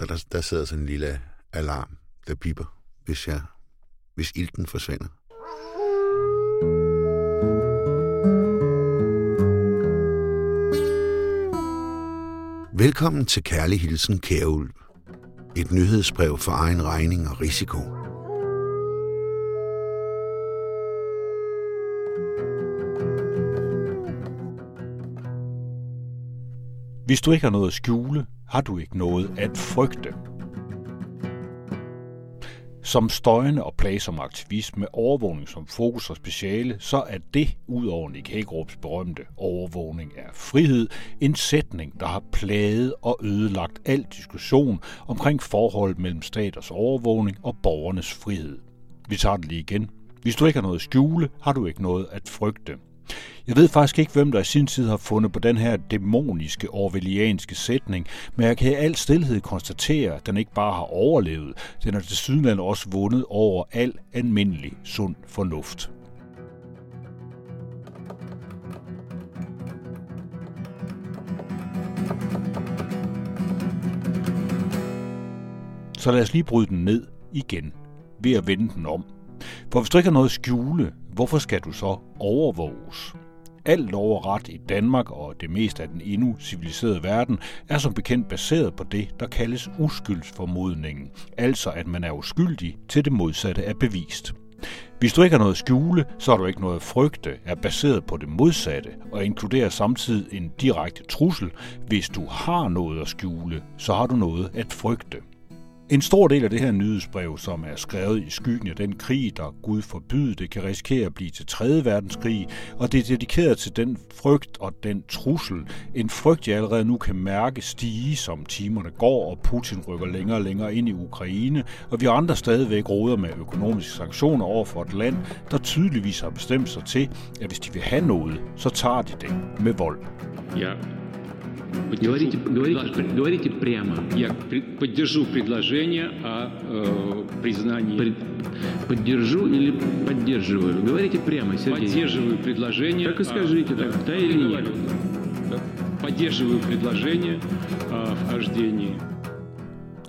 Så der, der sidder sådan en lille alarm, der piper, hvis, jeg, hvis ilten forsvinder. Velkommen til Kærlig Hilsen, Kære Ulv. Et nyhedsbrev for egen regning og risiko. Hvis du ikke har noget at skjule, har du ikke noget at frygte. Som støjende og plagsom aktivist med overvågning som fokus og speciale, så er det, udover Nick Hagerups berømte overvågning af frihed, en sætning, der har plaget og ødelagt al diskussion omkring forholdet mellem staters overvågning og borgernes frihed. Vi tager det lige igen. Hvis du ikke har noget at skjule, har du ikke noget at frygte. Jeg ved faktisk ikke, hvem der i sin tid har fundet på den her dæmoniske orwellianske sætning, men jeg kan i al stillhed konstatere, at den ikke bare har overlevet, den har til sydenland også vundet over al almindelig sund fornuft. Så lad os lige bryde den ned igen ved at vende den om. For hvis du ikke har noget at skjule, hvorfor skal du så overvåges? Al lov og ret i Danmark og det meste af den endnu civiliserede verden er som bekendt baseret på det, der kaldes uskyldsformodningen, altså at man er uskyldig til det modsatte er bevist. Hvis du ikke har noget at skjule, så har du ikke noget at frygte, er baseret på det modsatte og inkluderer samtidig en direkte trussel. Hvis du har noget at skjule, så har du noget at frygte. En stor del af det her nyhedsbrev, som er skrevet i skyggen af den krig, der Gud forbyde det, kan risikere at blive til 3. verdenskrig, og det er dedikeret til den frygt og den trussel. En frygt, jeg allerede nu kan mærke stige, som timerne går, og Putin rykker længere og længere ind i Ukraine, og vi andre stadigvæk råder med økonomiske sanktioner over for et land, der tydeligvis har bestemt sig til, at hvis de vil have noget, så tager de det med vold. Ja, Говорите, говорите, говорите прямо. Я поддержу предложение о э, признании. При, поддержу или поддерживаю? Говорите прямо, Сергей. Поддерживаю предложение. Так и скажите, да, да или нет. Поддерживаю предложение о вхождении.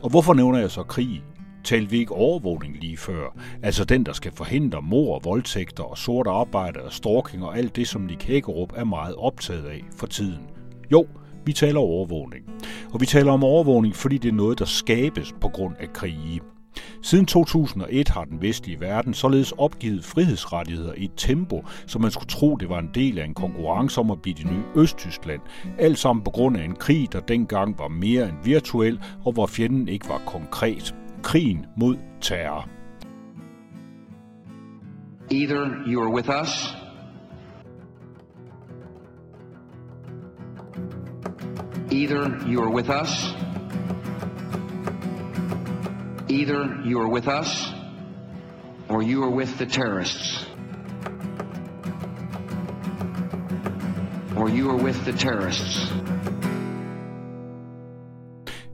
Og hvorfor nævner jeg så krig? Talte vi ikke overvågning lige før? Altså den, der skal forhindre mor, voldtægter og sort arbejde og stalking og alt det, som Nick Hagerup er meget optaget af for tiden. Jo, vi taler overvågning. Og vi taler om overvågning, fordi det er noget, der skabes på grund af krige. Siden 2001 har den vestlige verden således opgivet frihedsrettigheder i et tempo, som man skulle tro, det var en del af en konkurrence om at blive det nye Østtyskland. Alt sammen på grund af en krig, der dengang var mere end virtuel, og hvor fjenden ikke var konkret. Krigen mod terror. Either you are with us Either you are with us, either you are with us, or you are with the terrorists. Or you are with the terrorists.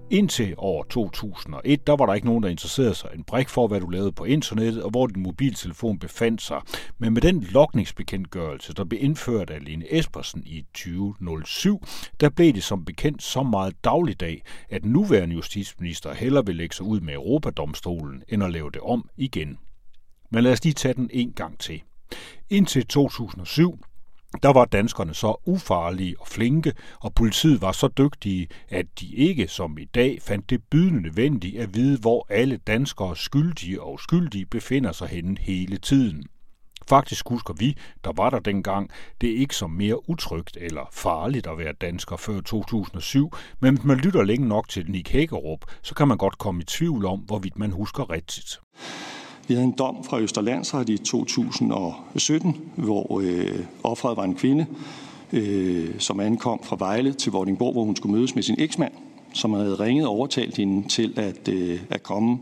Indtil år 2001, der var der ikke nogen, der interesserede sig en brik for, hvad du lavede på internettet og hvor din mobiltelefon befandt sig. Men med den lokningsbekendtgørelse, der blev indført af Lene Espersen i 2007, der blev det som bekendt så meget dagligdag, at nuværende justitsminister hellere vil lægge sig ud med Europadomstolen, end at lave det om igen. Men lad os lige tage den en gang til. Indtil 2007, der var danskerne så ufarlige og flinke, og politiet var så dygtige, at de ikke som i dag fandt det bydende nødvendigt at vide, hvor alle danskere, skyldige og uskyldige, befinder sig henne hele tiden. Faktisk husker vi, der var der dengang, det er ikke som mere utrygt eller farligt at være dansker før 2007, men hvis man lytter længe nok til Nick Hækkerup, så kan man godt komme i tvivl om, hvorvidt man husker rigtigt. Vi havde en dom fra Østerlandsret i 2017, hvor øh, offeret var en kvinde, øh, som ankom fra Vejle til Vordingborg, hvor hun skulle mødes med sin eksmand, som havde ringet og overtalt hende til at, øh, at komme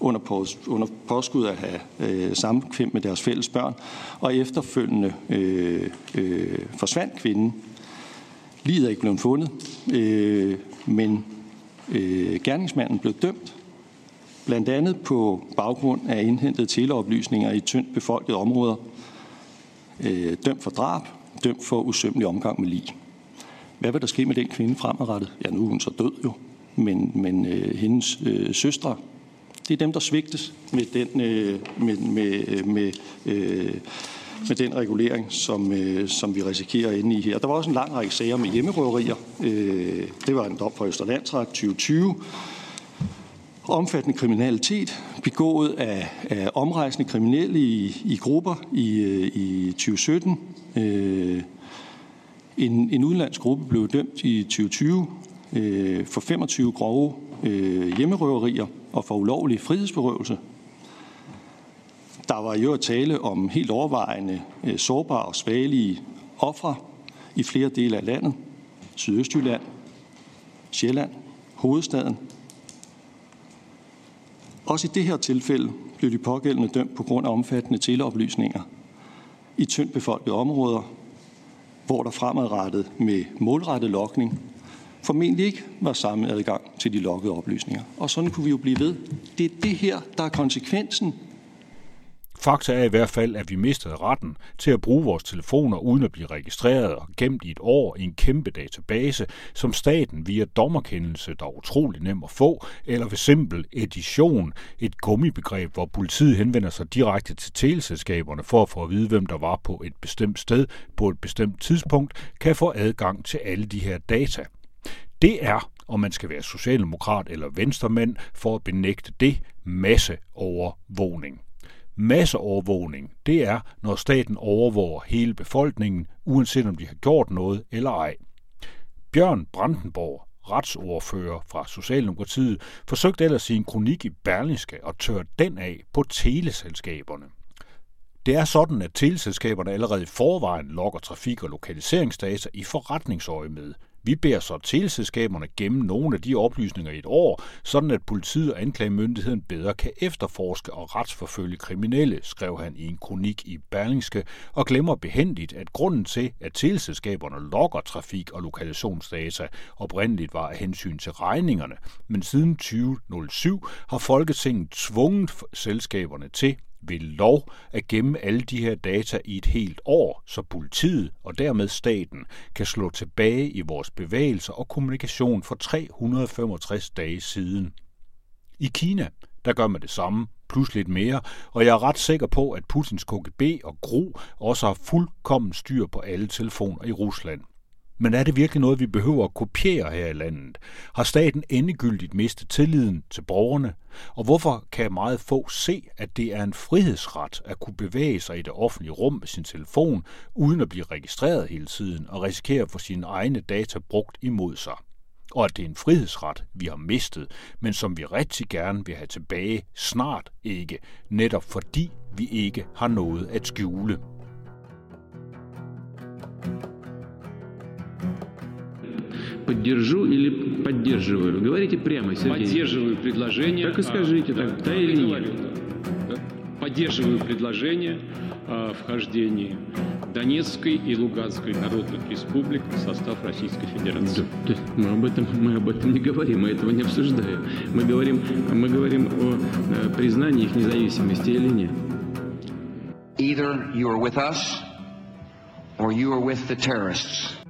under, pås, under påskud at have øh, sammenkvem med deres fælles børn, og efterfølgende øh, øh, forsvandt kvinden. Livet er ikke blevet fundet, øh, men øh, gerningsmanden blev dømt blandt andet på baggrund af indhentede teleoplysninger i tyndt befolkede områder, øh, dømt for drab, dømt for usømmelig omgang med lig. Hvad vil der ske med den kvinde fremadrettet? Ja, nu er hun så død jo. men, men øh, hendes øh, søstre, det er dem, der svigtes med den, øh, med, med, øh, med, øh, med den regulering, som, øh, som vi risikerer inde i her. Der var også en lang række sager med hjemmerøverier. Øh, det var en dom fra Østerlandsret 2020. Omfattende kriminalitet begået af, af omrejsende kriminelle i, i grupper i, øh, i 2017. Øh, en, en udenlandsk gruppe blev dømt i 2020 øh, for 25 grove øh, hjemmerøverier og for ulovlig frihedsberøvelse. Der var jo at tale om helt overvejende øh, sårbare og svagelige ofre i flere dele af landet. Sydøstjylland, Sjælland, hovedstaden. Også i det her tilfælde blev de pågældende dømt på grund af omfattende teleoplysninger i tyndt befolkede områder, hvor der fremadrettet med målrettet lokning formentlig ikke var samme adgang til de lokkede oplysninger. Og sådan kunne vi jo blive ved. Det er det her, der er konsekvensen Fakta er i hvert fald, at vi mistede retten til at bruge vores telefoner uden at blive registreret og gemt i et år i en kæmpe database, som staten via dommerkendelse, der er utrolig nem at få, eller ved simpel edition, et gummibegreb, hvor politiet henvender sig direkte til teleselskaberne for at få at vide, hvem der var på et bestemt sted på et bestemt tidspunkt, kan få adgang til alle de her data. Det er, om man skal være socialdemokrat eller venstremand, for at benægte det masse overvågning. Masseovervågning, det er, når staten overvåger hele befolkningen, uanset om de har gjort noget eller ej. Bjørn Brandenborg, retsordfører fra Socialdemokratiet, forsøgte ellers i en kronik i Berlingske at tørre den af på teleselskaberne. Det er sådan, at teleselskaberne allerede i forvejen logger trafik- og lokaliseringsdata i forretningsøje med, vi beder så teleselskaberne gemme nogle af de oplysninger i et år, sådan at politiet og anklagemyndigheden bedre kan efterforske og retsforfølge kriminelle, skrev han i en kronik i Berlingske, og glemmer behendigt, at grunden til, at teleselskaberne logger trafik- og lokalisationsdata oprindeligt var af hensyn til regningerne, men siden 2007 har Folketinget tvunget selskaberne til ved lov at gemme alle de her data i et helt år, så politiet og dermed staten kan slå tilbage i vores bevægelser og kommunikation for 365 dage siden. I Kina, der gør man det samme, plus lidt mere, og jeg er ret sikker på, at Putins KGB og Gro også har fuldkommen styr på alle telefoner i Rusland. Men er det virkelig noget, vi behøver at kopiere her i landet? Har staten endegyldigt mistet tilliden til borgerne? Og hvorfor kan meget få se, at det er en frihedsret at kunne bevæge sig i det offentlige rum med sin telefon, uden at blive registreret hele tiden og risikere at få sine egne data brugt imod sig? Og at det er en frihedsret, vi har mistet, men som vi rigtig gerne vil have tilbage snart ikke, netop fordi vi ikke har noget at skjule. Поддержу или поддерживаю? Говорите прямо, Сергей. Поддерживаю предложение. Так и скажите, так, да или нет? Поддерживаю предложение о вхождении Донецкой и Луганской народных республик в состав Российской Федерации. Да, мы об этом мы об этом не говорим, мы этого не обсуждаем. Мы говорим мы говорим о э, признании их независимости или нет. Either you are with us or you are with the terrorists.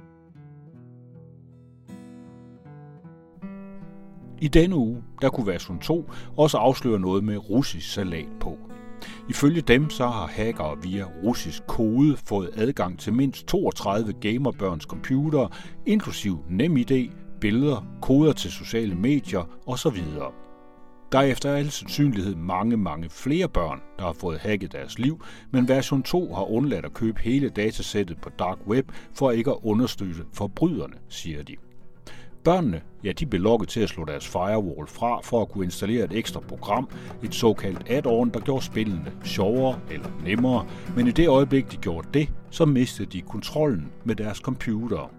I denne uge, der kunne version 2 også afsløre noget med russisk salat på. Ifølge dem så har hackere via russisk kode fået adgang til mindst 32 gamerbørns computer, inklusiv NemID, billeder, koder til sociale medier osv. Der er efter al sandsynlighed mange, mange flere børn, der har fået hacket deres liv, men version 2 har undladt at købe hele datasættet på dark web for ikke at understøtte forbryderne, siger de. Børnene, ja, de blev lukket til at slå deres firewall fra for at kunne installere et ekstra program, et såkaldt add-on, der gjorde spillene sjovere eller nemmere, men i det øjeblik, de gjorde det, så mistede de kontrollen med deres computer.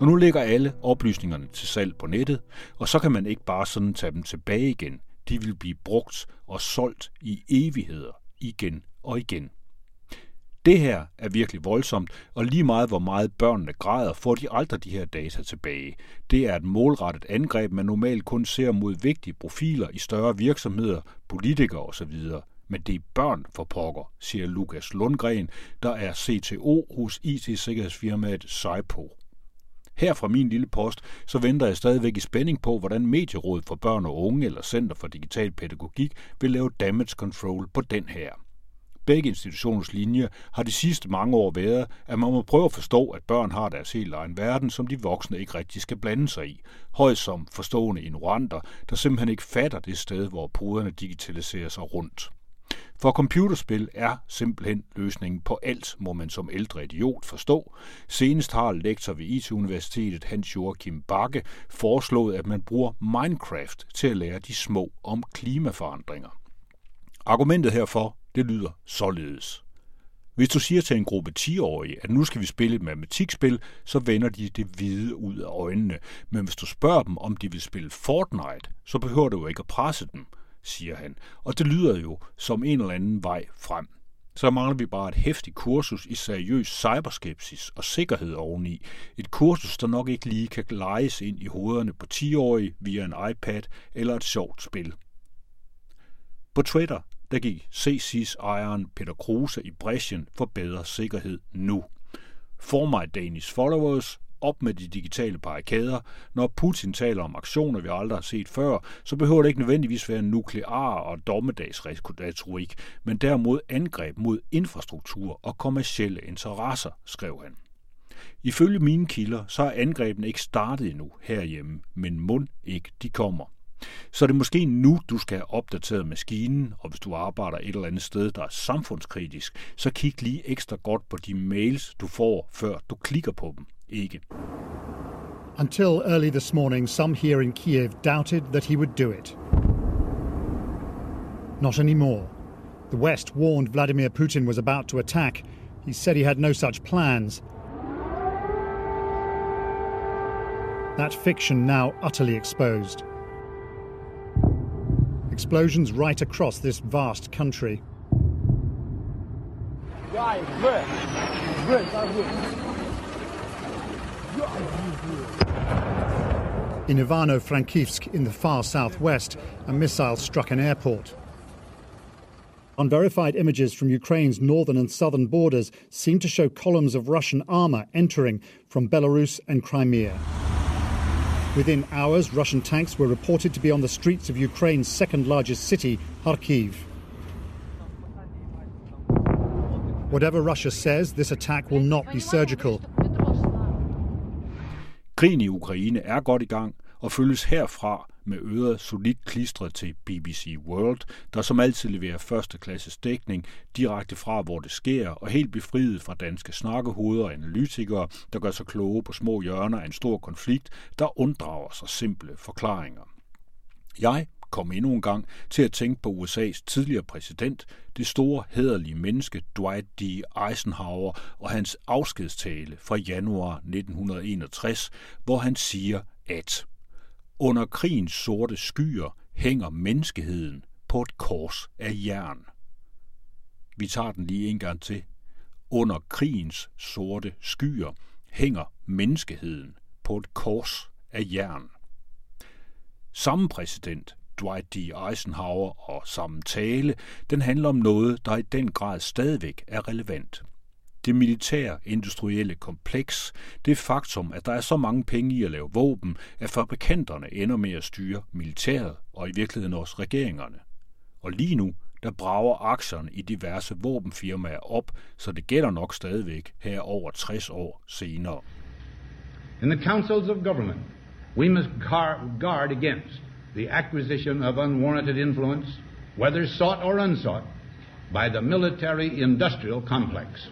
Og nu ligger alle oplysningerne til salg på nettet, og så kan man ikke bare sådan tage dem tilbage igen. De vil blive brugt og solgt i evigheder igen og igen. Det her er virkelig voldsomt, og lige meget hvor meget børnene græder, får de aldrig de her data tilbage. Det er et målrettet angreb, man normalt kun ser mod vigtige profiler i større virksomheder, politikere osv. Men det er børn for pokker, siger Lukas Lundgren, der er CTO hos IT-sikkerhedsfirmaet Cypo. Her fra min lille post, så venter jeg stadigvæk i spænding på, hvordan Medierådet for Børn og Unge eller Center for Digital Pædagogik vil lave damage control på den her. Begge institutioners linje har de sidste mange år været, at man må prøve at forstå, at børn har deres helt egen verden, som de voksne ikke rigtig skal blande sig i. Højst som forstående ignoranter, der simpelthen ikke fatter det sted, hvor poderne digitaliserer sig rundt. For computerspil er simpelthen løsningen på alt, må man som ældre idiot forstå. Senest har lektor ved IT-universitetet Hans Joachim Bakke foreslået, at man bruger Minecraft til at lære de små om klimaforandringer. Argumentet herfor, det lyder således. Hvis du siger til en gruppe 10-årige, at nu skal vi spille et matematikspil, så vender de det hvide ud af øjnene. Men hvis du spørger dem, om de vil spille Fortnite, så behøver du jo ikke at presse dem – siger han. Og det lyder jo som en eller anden vej frem. Så mangler vi bare et hæftigt kursus i seriøs cyberskepsis og sikkerhed oveni. Et kursus, der nok ikke lige kan lejes ind i hovederne på 10-årige via en iPad eller et sjovt spil. På Twitter der gik CC's ejeren Peter Kruse i bræschen for bedre sikkerhed nu. For mig Danish followers, op med de digitale barrikader. Når Putin taler om aktioner, vi aldrig har set før, så behøver det ikke nødvendigvis være nuklear og dommedagsretorik, men derimod angreb mod infrastruktur og kommersielle interesser, skrev han. Ifølge mine kilder, så er angrebene ikke startet endnu herhjemme, men mund ikke de kommer. Så det er måske nu, du skal have opdateret maskinen, og hvis du arbejder et eller andet sted, der er samfundskritisk, så kig lige ekstra godt på de mails, du får, før du klikker på dem. Ikke. Until early this morning, some here in Kiev doubted that he would do it. Not anymore. The West warned Vladimir Putin was about to attack. He said he had no such plans. That fiction now utterly exposed explosions right across this vast country. In Ivano-Frankivsk, in the far southwest, a missile struck an airport. Unverified images from Ukraine's northern and southern borders seem to show columns of Russian armour entering from Belarus and Crimea. Within hours, Russian tanks were reported to be on the streets of Ukraine's second largest city, Kharkiv. Whatever Russia says, this attack will not be surgical. Krigen i Ukraine er godt i gang og følges herfra med øret solidt klistret til BBC World, der som altid leverer førsteklasses dækning direkte fra, hvor det sker, og helt befriet fra danske snakkehoveder og analytikere, der gør sig kloge på små hjørner af en stor konflikt, der unddrager sig simple forklaringer. Jeg kom endnu en gang til at tænke på USA's tidligere præsident, det store hederlige menneske Dwight D. Eisenhower og hans afskedstale fra januar 1961, hvor han siger, at under krigens sorte skyer hænger menneskeheden på et kors af jern. Vi tager den lige en gang til. Under krigens sorte skyer hænger menneskeheden på et kors af jern. Samme præsident, Dwight D. Eisenhower, og samme tale, den handler om noget, der i den grad stadigvæk er relevant det militære industrielle kompleks, det faktum, at der er så mange penge i at lave våben, at fabrikanterne ender med at styre militæret og i virkeligheden også regeringerne. Og lige nu, der brager aktierne i diverse våbenfirmaer op, så det gælder nok stadigvæk her over 60 år senere. In the councils of government, we must guard against the acquisition of unwarranted influence, whether sought or unsought, by the military-industrial complex.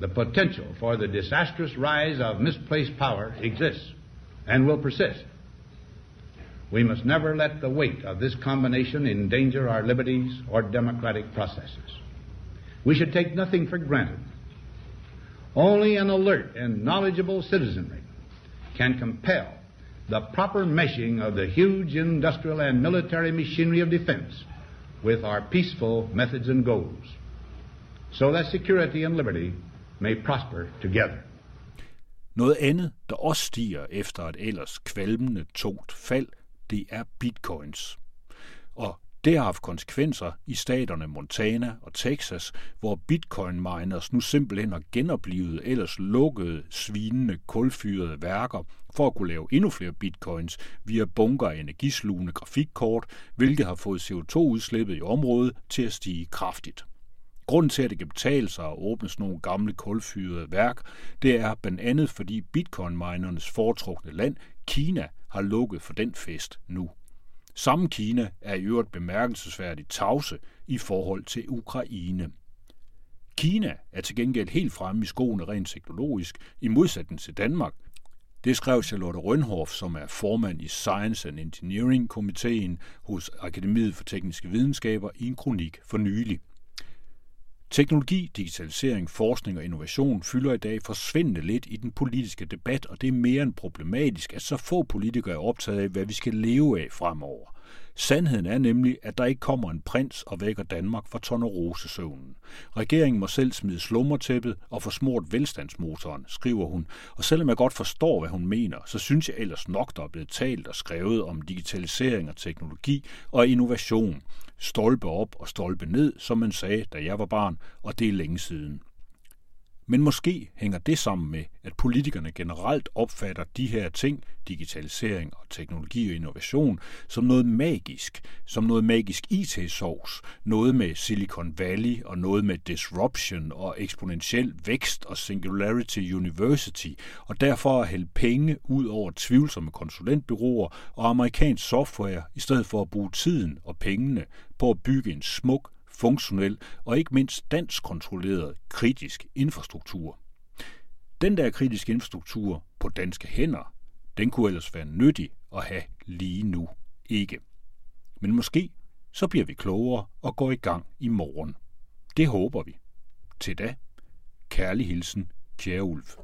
The potential for the disastrous rise of misplaced power exists and will persist. We must never let the weight of this combination endanger our liberties or democratic processes. We should take nothing for granted. Only an alert and knowledgeable citizenry can compel the proper meshing of the huge industrial and military machinery of defense with our peaceful methods and goals, so that security and liberty may prosper together. Noget andet, der også stiger efter et ellers kvalmende tungt fald, det er bitcoins. Og Det har haft konsekvenser i staterne Montana og Texas, hvor bitcoin miners nu simpelthen har genoplevet ellers lukkede, svinende, kulfyrede værker for at kunne lave endnu flere bitcoins via bunker af energislugende grafikkort, hvilket har fået CO2-udslippet i området til at stige kraftigt. Grunden til, at det kan betale sig at åbne sådan nogle gamle kulfyrede værk, det er blandt andet, fordi bitcoin-minernes foretrukne land, Kina, har lukket for den fest nu. Samme Kina er i øvrigt bemærkelsesværdigt tavse i forhold til Ukraine. Kina er til gengæld helt fremme i skoene rent teknologisk, i modsætning til Danmark. Det skrev Charlotte Rønhoff, som er formand i Science and Engineering-komiteen hos Akademiet for Tekniske Videnskaber i en kronik for nylig. Teknologi, digitalisering, forskning og innovation fylder i dag forsvindende lidt i den politiske debat, og det er mere end problematisk, at så få politikere er optaget af, hvad vi skal leve af fremover. Sandheden er nemlig, at der ikke kommer en prins og vækker Danmark fra tonerosesøvnen. Regeringen må selv smide slummertæppet og få smurt velstandsmotoren, skriver hun. Og selvom jeg godt forstår, hvad hun mener, så synes jeg ellers nok, der er blevet talt og skrevet om digitalisering og teknologi og innovation. Stolpe op og stolpe ned, som man sagde, da jeg var barn, og det er længe siden. Men måske hænger det sammen med, at politikerne generelt opfatter de her ting, digitalisering og teknologi og innovation, som noget magisk, som noget magisk IT-sovs, noget med Silicon Valley og noget med disruption og eksponentiel vækst og Singularity University, og derfor at hælde penge ud over tvivlsomme konsulentbyråer og amerikansk software, i stedet for at bruge tiden og pengene på at bygge en smuk, funktionel og ikke mindst dansk kontrolleret kritisk infrastruktur. Den der kritiske infrastruktur på danske hænder, den kunne ellers være nyttig at have lige nu ikke. Men måske så bliver vi klogere og går i gang i morgen. Det håber vi. Til da, kærlig hilsen, kære Ulf.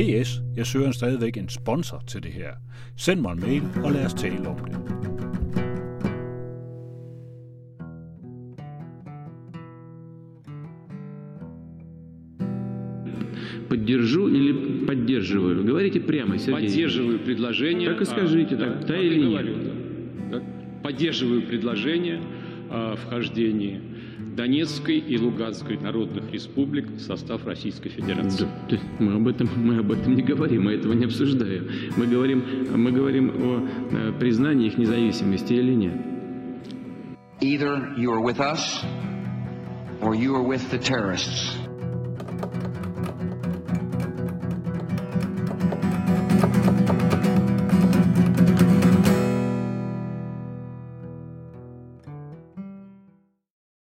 PS, jeg søger stadigvæk en sponsor til det her. Send mig en mail, og lad os tale om det. Поддержу или поддерживаю? Говорите прямо, Сергей. Поддерживаю предложение. Так и скажите, да, так, да или нет? да. Поддерживаю предложение о вхождении Донецкой и Луганской народных республик в состав Российской Федерации. Да, мы об этом мы об этом не говорим, мы этого не обсуждаем. Мы говорим мы говорим о э, признании их независимости или нет. Either you are with us or you are with the terrorists.